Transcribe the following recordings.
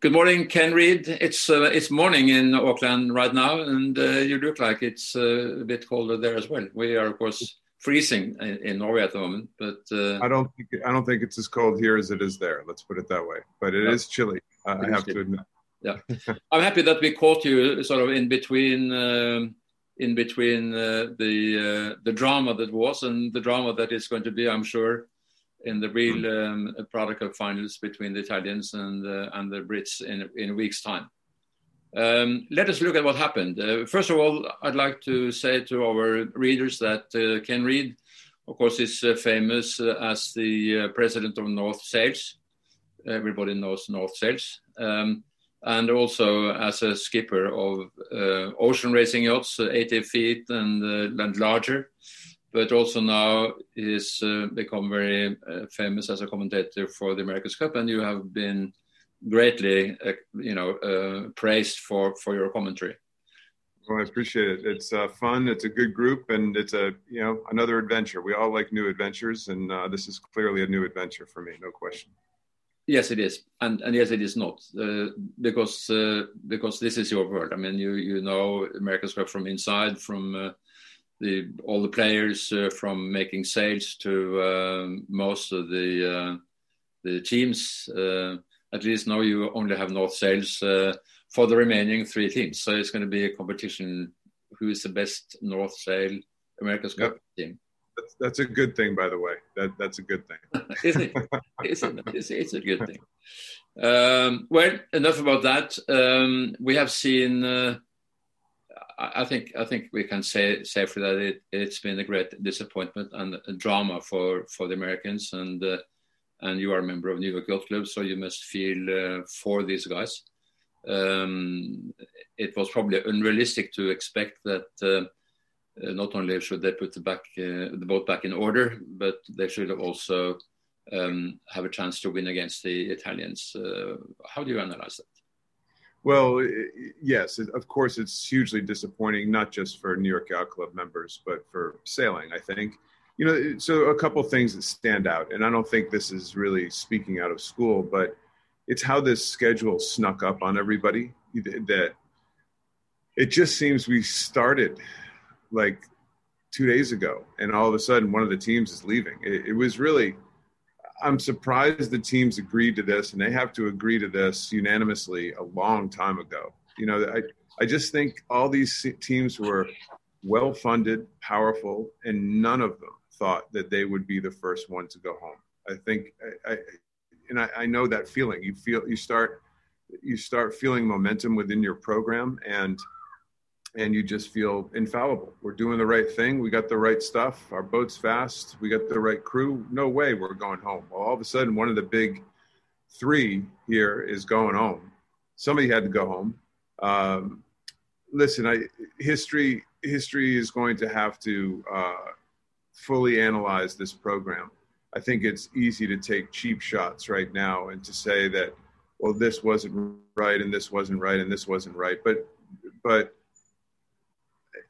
Good morning, Ken Read. It's uh, it's morning in Auckland right now, and uh, you look like it's uh, a bit colder there as well. We are, of course, freezing in, in Norway at the moment, but uh, I don't think I don't think it's as cold here as it is there. Let's put it that way. But it yeah. is chilly. I have chilly. to admit. Yeah, I'm happy that we caught you sort of in between. Um, in between uh, the uh, the drama that was and the drama that is going to be, I'm sure, in the real hmm. um, Prada Cup finals between the Italians and uh, and the Brits in in a week's time. Um, let us look at what happened. Uh, first of all, I'd like to say to our readers that uh, Ken Read, of course, is uh, famous uh, as the uh, president of North Sails. Everybody knows North Sails. Um, and also as a skipper of ocean racing yachts, 80 feet and, and larger but also now he's uh, become very uh, famous as a commentator for the America's Cup, and you have been greatly, uh, you know, uh, praised for for your commentary. Well, I appreciate it. It's uh, fun. It's a good group, and it's a you know another adventure. We all like new adventures, and uh, this is clearly a new adventure for me, no question. Yes, it is, and and yes, it is not because because this is your world. I mean, you you know America's Cup from inside, from the all the players uh, from making sails to uh, most of the uh, the teams. Uh, at least now you only have North Sails uh, for the remaining three teams. So it's going to be a competition. Who is the best North Sail America's Cup yep. team? That's, that's, a good thing, by the way. That that's a good thing. Isn't it? Isn't it? It's, it's a good thing. Um, well, enough about that. Um, we have seen uh, I think I think we can say safely that it, it's been a great disappointment and a drama for, for the Americans and uh, and you are a member of New York Yacht Club, so you must feel uh, for these guys. Um, it was probably unrealistic to expect that uh, uh not only should they put the back uh, the boat back in order, but they should also um, have a chance to win against the Italians. Uh, how do you analyze that? Well, yes, of course, it's hugely disappointing, not just for New York Yacht Club members, but for sailing, I think. You know, so a couple things that stand out, and I don't think this is really speaking out of school, but it's how this schedule snuck up on everybody that it just seems we started like two days ago, and all of a sudden one of the teams is leaving. It, it was really I'm surprised the teams agreed to this, and they have to agree to this unanimously a long time ago. You know, I I just think all these teams were well funded, powerful, and none of them thought that they would be the first one to go home. I think, I, I and I, I know that feeling. You feel you start you start feeling momentum within your program, and and you just feel infallible. We're doing the right thing. We got the right stuff. Our boat's fast. We got the right crew. No way we're going home. Well, all of a sudden, one of the big three here is going home. Somebody had to go home. Um, listen, I, history history is going to have to uh, fully analyze this program. I think it's easy to take cheap shots right now and to say that, well, this wasn't right and this wasn't right and this wasn't right. But but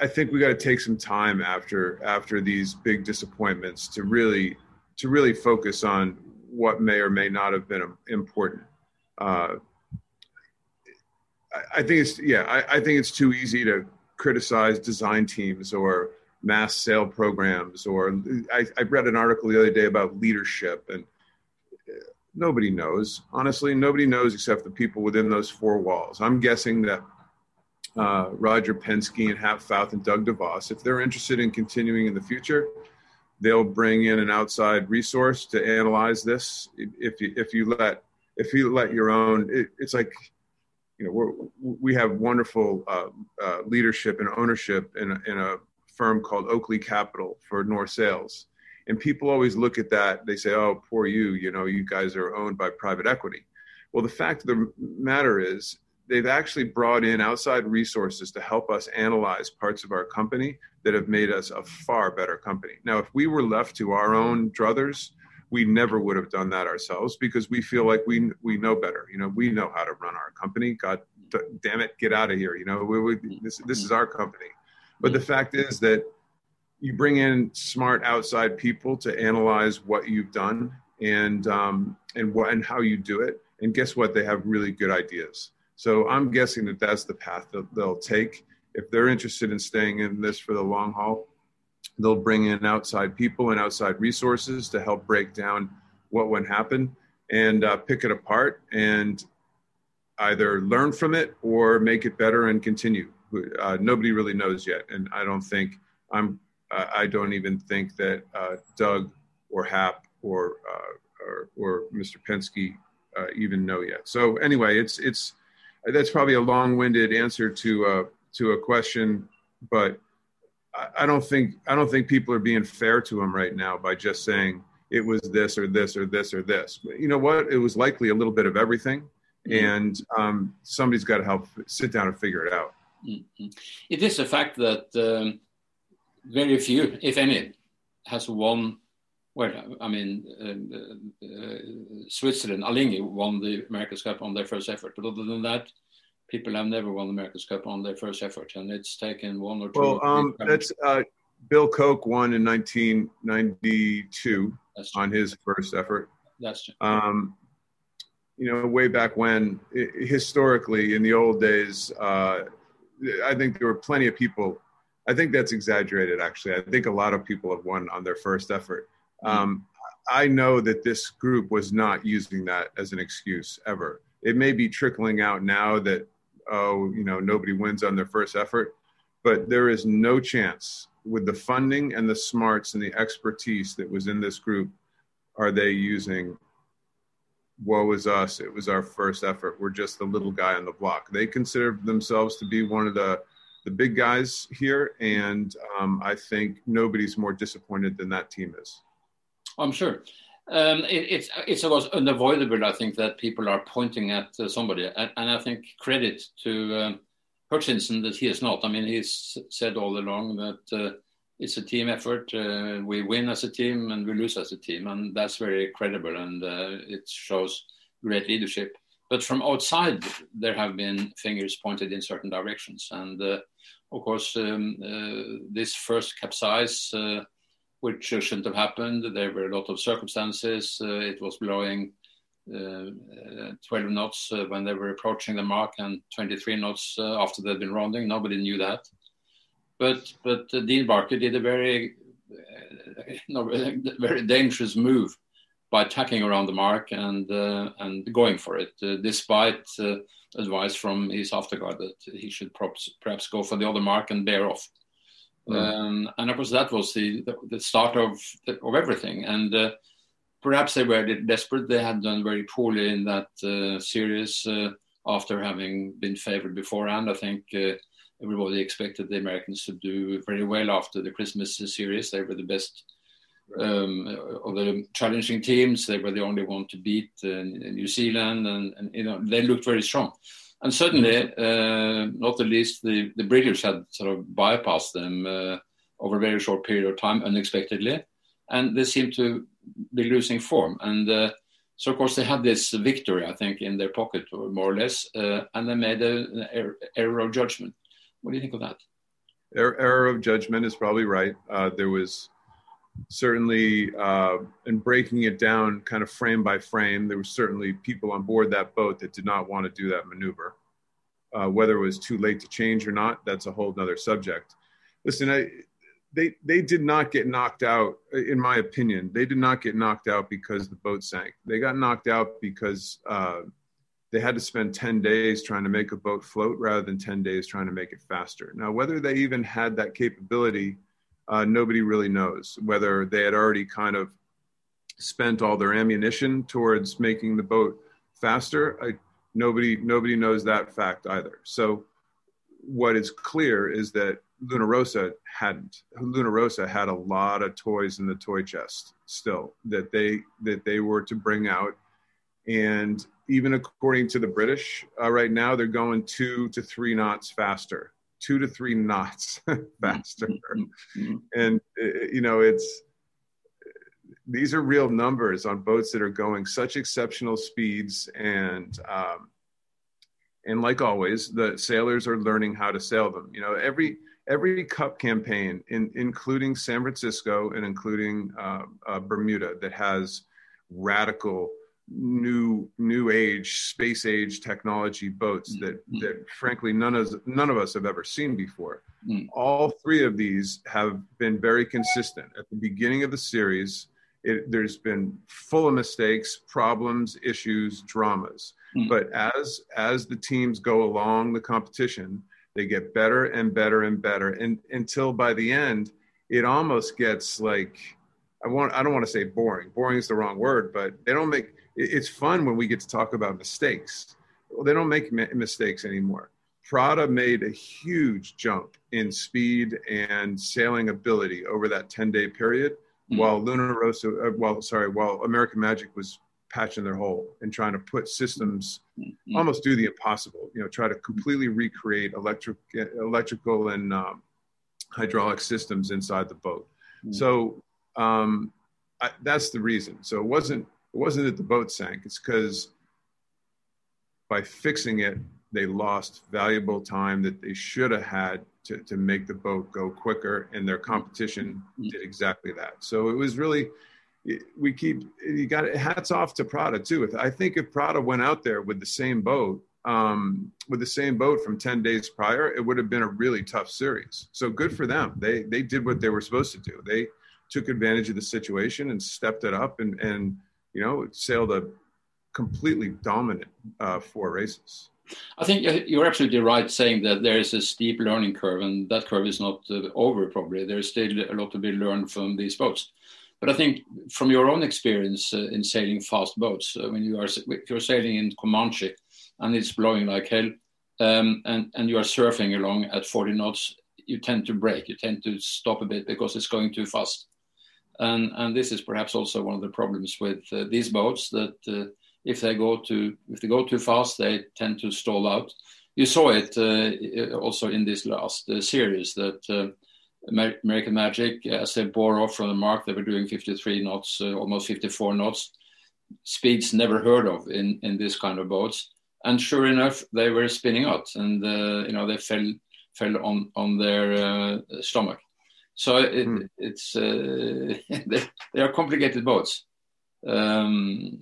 I think we got to take some time after after these big disappointments to really to really focus on what may or may not have been important. Uh, I, I, think it's yeah. I, I, think it's too easy to criticize design teams or mass sale programs. Or I, I read an article the other day about leadership, and nobody knows. Honestly, nobody knows except the people within those four walls. I'm guessing that uh, Roger Penske and Hap Fauth and Doug DeVos, if they're interested in continuing in the future, they'll bring in an outside resource to analyze this. If you, if you let if you let your own, it, it's like you know we're, we have wonderful uh, uh, leadership and ownership in a, in a firm called Oakley Capital for North Sails, and people always look at that. They say, "Oh, poor you," you know, you guys are owned by private equity. Well, the fact of the matter is, they've actually brought in outside resources to help us analyze parts of our company that have made us a far better company. Now, if we were left to our own druthers, we never would have done that ourselves because we feel like we we know better. You know, we know how to run our company. God damn it, get out of here. You know, we, we, this this is our company. But the fact is that you bring in smart outside people to analyze what you've done and um, and what and how you do it. And guess what? They have really good ideas. So I'm guessing that that's the path that they'll take. If they're interested in staying in this for the long haul, they'll bring in outside people and outside resources to help break down what would happen and uh, pick it apart and either learn from it or make it better and continue. Uh, nobody really knows yet, and I don't think I'm. Uh, I don't even think that uh, Doug or Hap or uh, or, or, Mr. Penske uh, even know yet. So anyway, it's it's that's probably a long-winded answer to uh, to a question, but I, I don't think I don't think people are being fair to him right now by just saying it was this or this or this or this. But you know what? It was likely a little bit of everything, mm-hmm. and um, somebody's got to help sit down and figure it out. Mm-hmm. It is a fact that um, very few, if any, has won. Well, I mean, uh, uh, Switzerland, Alinghi won the America's Cup on their first effort. But other than that, people have never won the America's Cup on their first effort, and it's taken one or two. Well, um, that's uh, Bill Koch won in 1992 on his first effort. That's true. Um, you know, way back when, historically, in the old days, uh, I think there were plenty of people. I think that's exaggerated, actually. I think a lot of people have won on their first effort. Mm-hmm. Um, I know that this group was not using that as an excuse ever. It may be trickling out now that, oh, you know, nobody wins on their first effort, but there is no chance with the funding and the smarts and the expertise that was in this group are they using woe is us it was our first effort we're just the little guy on the block they consider themselves to be one of the the big guys here and um, i think nobody's more disappointed than that team is i'm sure um, it, it's it's almost unavoidable i think that people are pointing at uh, somebody and, and, i think credit to um, hutchinson that he is not i mean he's said all along that uh, it's a team effort. Uh, we win as a team and we lose as a team, and that's very credible and uh, it shows great leadership. But from outside, there have been fingers pointed in certain directions, and uh, of course, um, uh, this first capsize, which shouldn't have happened. There were a lot of circumstances. Uh, it was blowing. 12 knots when they were approaching the mark and 23 knots after they'd been rounding. Nobody knew that but but uh, Dean Barker did a very uh, very dangerous move by tacking around the mark and uh, and going for it, uh, despite uh, advice from his afterguard that he should perhaps, perhaps go for the other mark and bear off. Mm. Um, and of course, that was the the, the start of of everything. And uh, perhaps they were desperate. They had done very poorly in that series after having been favored beforehand. I think everybody expected the Americans to do very well after the Christmas series. They were the best um, of the challenging teams. They were the only one to beat uh, New Zealand, and, and, you know they looked very strong. And suddenly, uh, not the least, the, the British had sort of bypassed them uh, over a very short period of time unexpectedly, and they seemed to be losing form. And uh, so, of course, they had this victory, I think, in their pocket, more or less, uh, and they made an error of judgment. What do you think of that? Error of judgment is probably right. Uh, there was certainly, uh, in breaking it down kind of frame by frame, there were certainly people on board that boat that did not want to do that maneuver. Uh, whether it was too late to change or not, that's a whole other subject. Listen, I, they they did not get knocked out, in my opinion. They did not get knocked out because the boat sank. They got knocked out because uh, they had to spend 10 days trying to make a boat float rather than 10 days trying to make it faster. Now, whether they even had that capability, uh, nobody really knows. Whether they had already kind of spent all their ammunition towards making the boat faster, I, nobody nobody knows that fact either. So, what is clear is that Luna Rossa hadn't. Luna Rossa had a lot of toys in the toy chest still that they that they were to bring out, and even according to the British, uh, right now they're going two to three knots faster, two to three knots faster. Mm-hmm. and, uh, you know, it's, these are real numbers on boats that are going such exceptional speeds and, um, and like always, the sailors are learning how to sail them. You know, every, every cup campaign, in, including San Francisco and including uh, uh, Bermuda, that has radical new new age space age technology boats that Mm-hmm. that frankly none of none of us have ever seen before Mm. all three of these have been very consistent at the beginning of the series it, there's been full of mistakes problems issues dramas Mm. but as as the teams go along the competition they get better and better and better and until by the end it almost gets like I want I don't want to say boring. Boring is the wrong word, but they don't make it's fun when we get to talk about mistakes. Well, they don't make mistakes anymore. Prada made a huge jump in speed and sailing ability over that 10 day period, Mm. while Luna Rossa, uh, well, sorry, while American Magic was patching their hole and trying to put systems Mm. almost do the impossible. You know, try to completely recreate electric, electrical and um, hydraulic systems inside the boat. Mm. So um, I, that's the reason. So it wasn't it wasn't that the boat sank. It's because by fixing it, they lost valuable time that they should have had to, to make the boat go quicker, and their competition Mm. did exactly that. So it was really we keep you got hats off to Prada too. If I think if Prada went out there with the same boat, um, with the same boat from ten days prior, it would have been a really tough series. So good for them. They they did what they were supposed to do. They took advantage of the situation and stepped it up and and you know sailed a completely dominant uh, four races. I think you're- you're absolutely right saying that there is a steep learning curve, and that curve is not uh, over probably. There's still a lot to be learned from these boats. But I think from your own experience uh, in sailing fast boats, uh, when you are if you're sailing in Comanche and it's blowing like hell, um, and and you are surfing along at 40 knots, you tend to break, you tend to stop a bit because it's going too fast. And and this is perhaps also one of the problems with uh, these boats that. Uh, if they go too if they go too fast, they tend to stall out. You saw it uh, also in this last uh, series that uh, American Magic, as they bore off from the mark, they were doing 53 knots, uh, almost 54 knots, speeds never heard of in in this kind of boats. And sure enough, they were spinning out, and you know they fell fell on on their stomach. So it, Hmm. it's uh, they, are complicated boats. Um,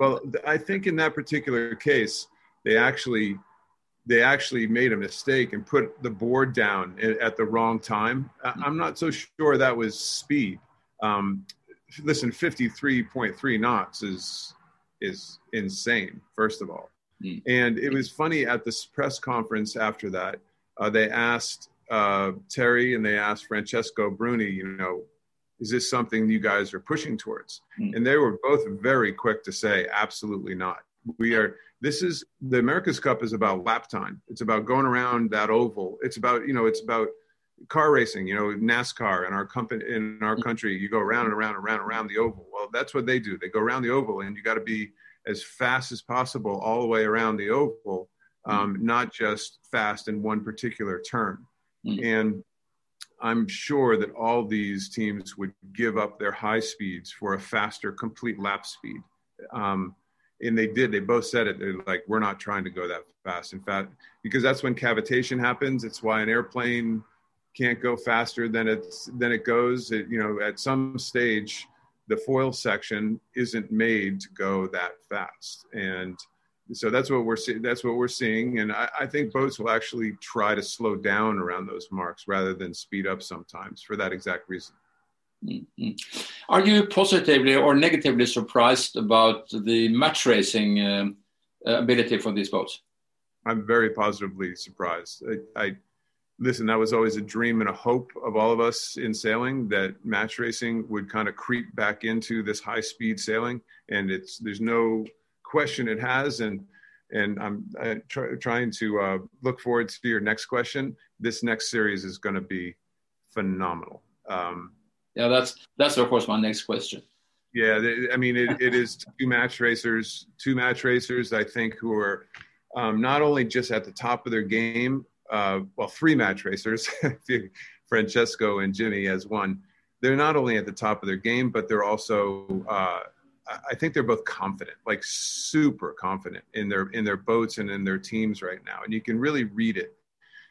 Well, I think in that particular case, they actually they actually made a mistake and put the board down at the wrong time. I- I'm not so sure that was speed. Um, listen, 53.3 knots is is insane. First of all, Mm. and it was funny at this press conference after that. Uh, they asked uh, Terry and they asked Francesco Bruni, you know, is this something you guys are pushing towards? Mm. And they were both very quick to say, absolutely not. We are, this is, the America's Cup is about lap time. It's about going around that oval. It's about, you know, it's about car racing, you know, NASCAR in our company, in our country, you go around and around and around, around the oval. Well, that's what they do. They go around the oval and you got to be as fast as possible all the way around the oval, um, not just fast in one particular turn. Mm. And I'm sure that all these teams would give up their high speeds for a faster complete lap speed. Um, and they did. They both said it. They're like, we're not trying to go that fast. In fact, because that's when cavitation happens. It's why an airplane can't go faster than it's than it goes. It, you know, at some stage, the foil section isn't made to go that fast. And so that's what we're seeing. That's what we're seeing, and I, I, think boats will actually try to slow down around those marks rather than speed up sometimes for that exact reason. Mm-hmm. Are you positively or negatively surprised about the match racing um, ability for these boats? I'm very positively surprised. I, I listen. That was always a dream and a hope of all of us in sailing that match racing would kind of creep back into this high speed sailing, and it's there's no question it has and and i'm uh, try, trying to uh, look forward to your next question. This next series is going to be phenomenal. Um, yeah that's that's of course my next question. Yeah i mean it, it is two match racers two match racers i think who are um, not only just at the top of their game uh, well three match racers francesco and jimmy as one they're not only at the top of their game but they're also uh, I think they're both confident, like super confident in their in their boats and in their teams right now, and you can really read it.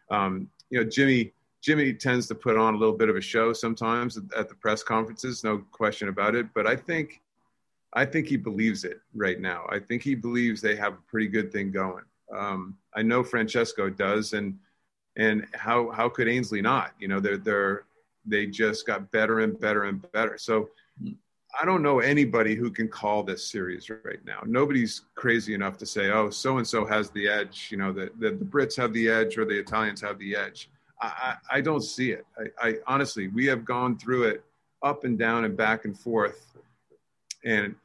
Um, you know, Jimmy Jimmy tends to put on a little bit of a show sometimes at the press conferences, no question about it. But I think I think he believes it right now. I think he believes they have a pretty good thing going. Um, I know Francesco does, and and how how could Ainslie not? You know, they're they're they just got better and better and better. So I don't know anybody who can call this series right now. Nobody's crazy enough to say, oh, so and so has the edge. You know, that the, the Brits have the edge or the Italians have the edge. I, I, I don't see it. I, I honestly, we have gone through it up and down and back and forth, and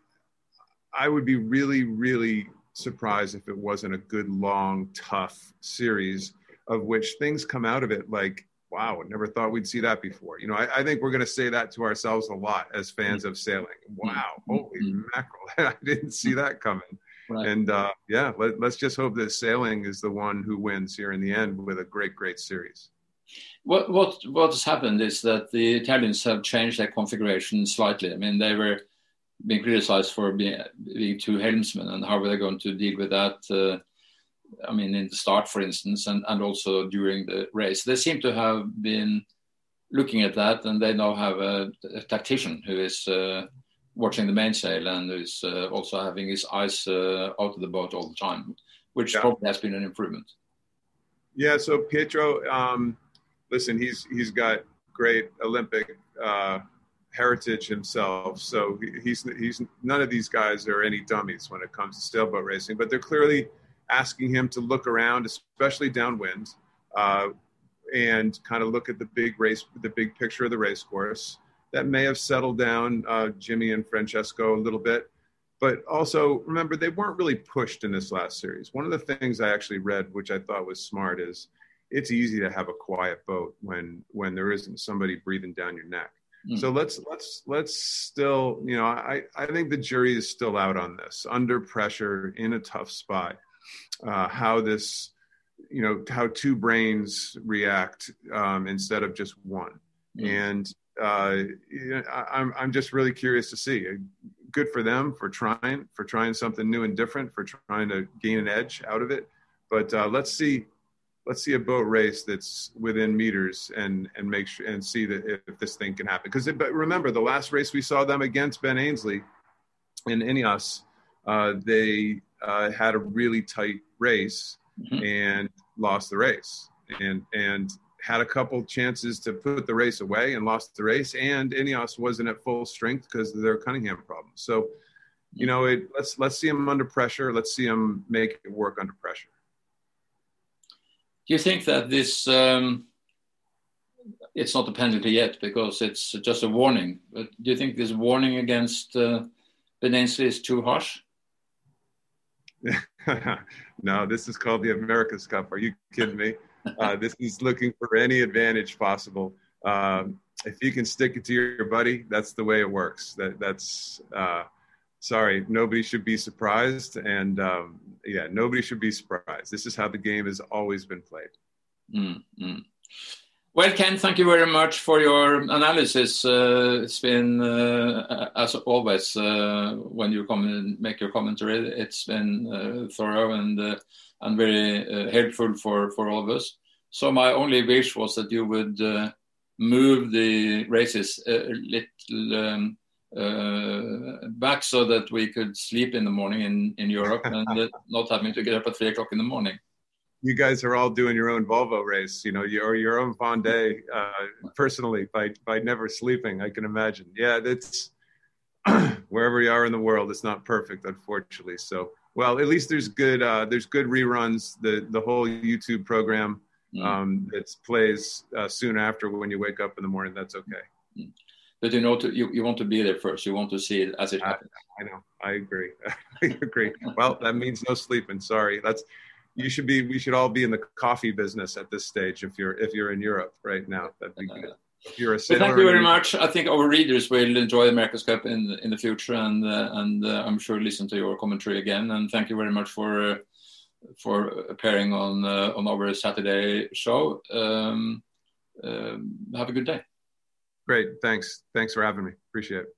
I would be really, really surprised if it wasn't a good, long, tough series of which things come out of it like wow, never thought we'd see that before. You know, I, I think we're going to say that to ourselves a lot as fans mm-hmm. of sailing. Wow, mm-hmm. holy mm-hmm. mackerel, I didn't see that coming. Right. And uh, yeah, let, us just hope that sailing is the one who wins here in the end with a great, great series. What what what has happened is that the Italians have changed their configuration slightly. I mean, they were being criticized for being, being two helmsmen, and how were they going to deal with that? Uh, I mean, in the start, for instance, and, and also during the race. They seem to have been looking at that, and they now have a, a tactician who is uh, watching the mainsail and who's uh, also having his eyes uh, out of the boat all the time, which yeah. probably has been an improvement. Yeah. So Pietro, um, listen, he's he's got great Olympic uh, heritage himself. So he's he's none of these guys are any dummies when it comes to sailboat racing, but they're clearly asking him to look around, especially downwind, uh, and kind of look at the big race, the big picture of the race course. That may have settled down uh, Jimmy and Francesco a little bit. But also remember, they weren't really pushed in this last series. One of the things I actually read, which I thought was smart, is it's easy to have a quiet boat when when there isn't somebody breathing down your neck. Mm. So let's let's let's still, you know, I I think the jury is still out on this, under pressure in a tough spot uh, how this, you know, how two brains react um, instead of just one. Mm-hmm. And uh, you know, I, I'm I'm just really curious to see. Good for them for trying for trying something new and different for trying to gain an edge out of it. But uh, let's see let's see a boat race that's within meters and and make sure and see that if, if this thing can happen. Because but remember the last race we saw them against Ben Ainslie in Ineos, uh, they uh, had a really tight race mm-hmm. and lost the race and and had a couple chances to put the race away and lost the race and Ineos wasn't at full strength because of their Cunningham problem. So, you know, it, let's let's see him under pressure. Let's see him make it work under pressure. Do you think that this um, it's not a penalty yet because it's just a warning? But do you think this warning against uh, Ben is too harsh? no, this is called the America's Cup. Are you kidding me? Uh, this is looking for any advantage possible. Um, if you can stick it to your buddy, that's the way it works. That that's uh, sorry, nobody should be surprised, and um, yeah, nobody should be surprised. This is how the game has always been played. Mm-hmm. Well, Ken, thank you very much for your analysis. Uh, it's been, uh, as always, uh, when you come and make your commentary, it's been uh, thorough and uh, and very uh, helpful for, for all of us. So my only wish was that you would move the races a little um, back so that we could sleep in the morning in, in Europe and not having to get up at three o'clock in the morning you guys are all doing your own Volvo race, you know, your your own Vendée uh, personally by by never sleeping. I can imagine. Yeah, that's wherever you are in the world, it's not perfect, unfortunately. So, well, at least there's good uh, there's good reruns. The the whole YouTube program mm. um, that plays uh, soon after when you wake up in the morning. That's okay. Mm. But you know, to, you, you want to be there first. You want to see it as it happens. I, I know. I agree. I agree. well, that means no sleeping. Sorry. That's you should be we should all be in the coffee business at this stage if you're if you're in Europe right now. That'd be good. If you're a well, thank you very much. I think our readers will enjoy the America's Cup in in the future, and uh, and uh, I'm sure listen to your commentary again. And thank you very much for uh, for appearing on uh, on our Saturday show. Um, um, have a good day. Great, thanks. Thanks for having me. Appreciate it.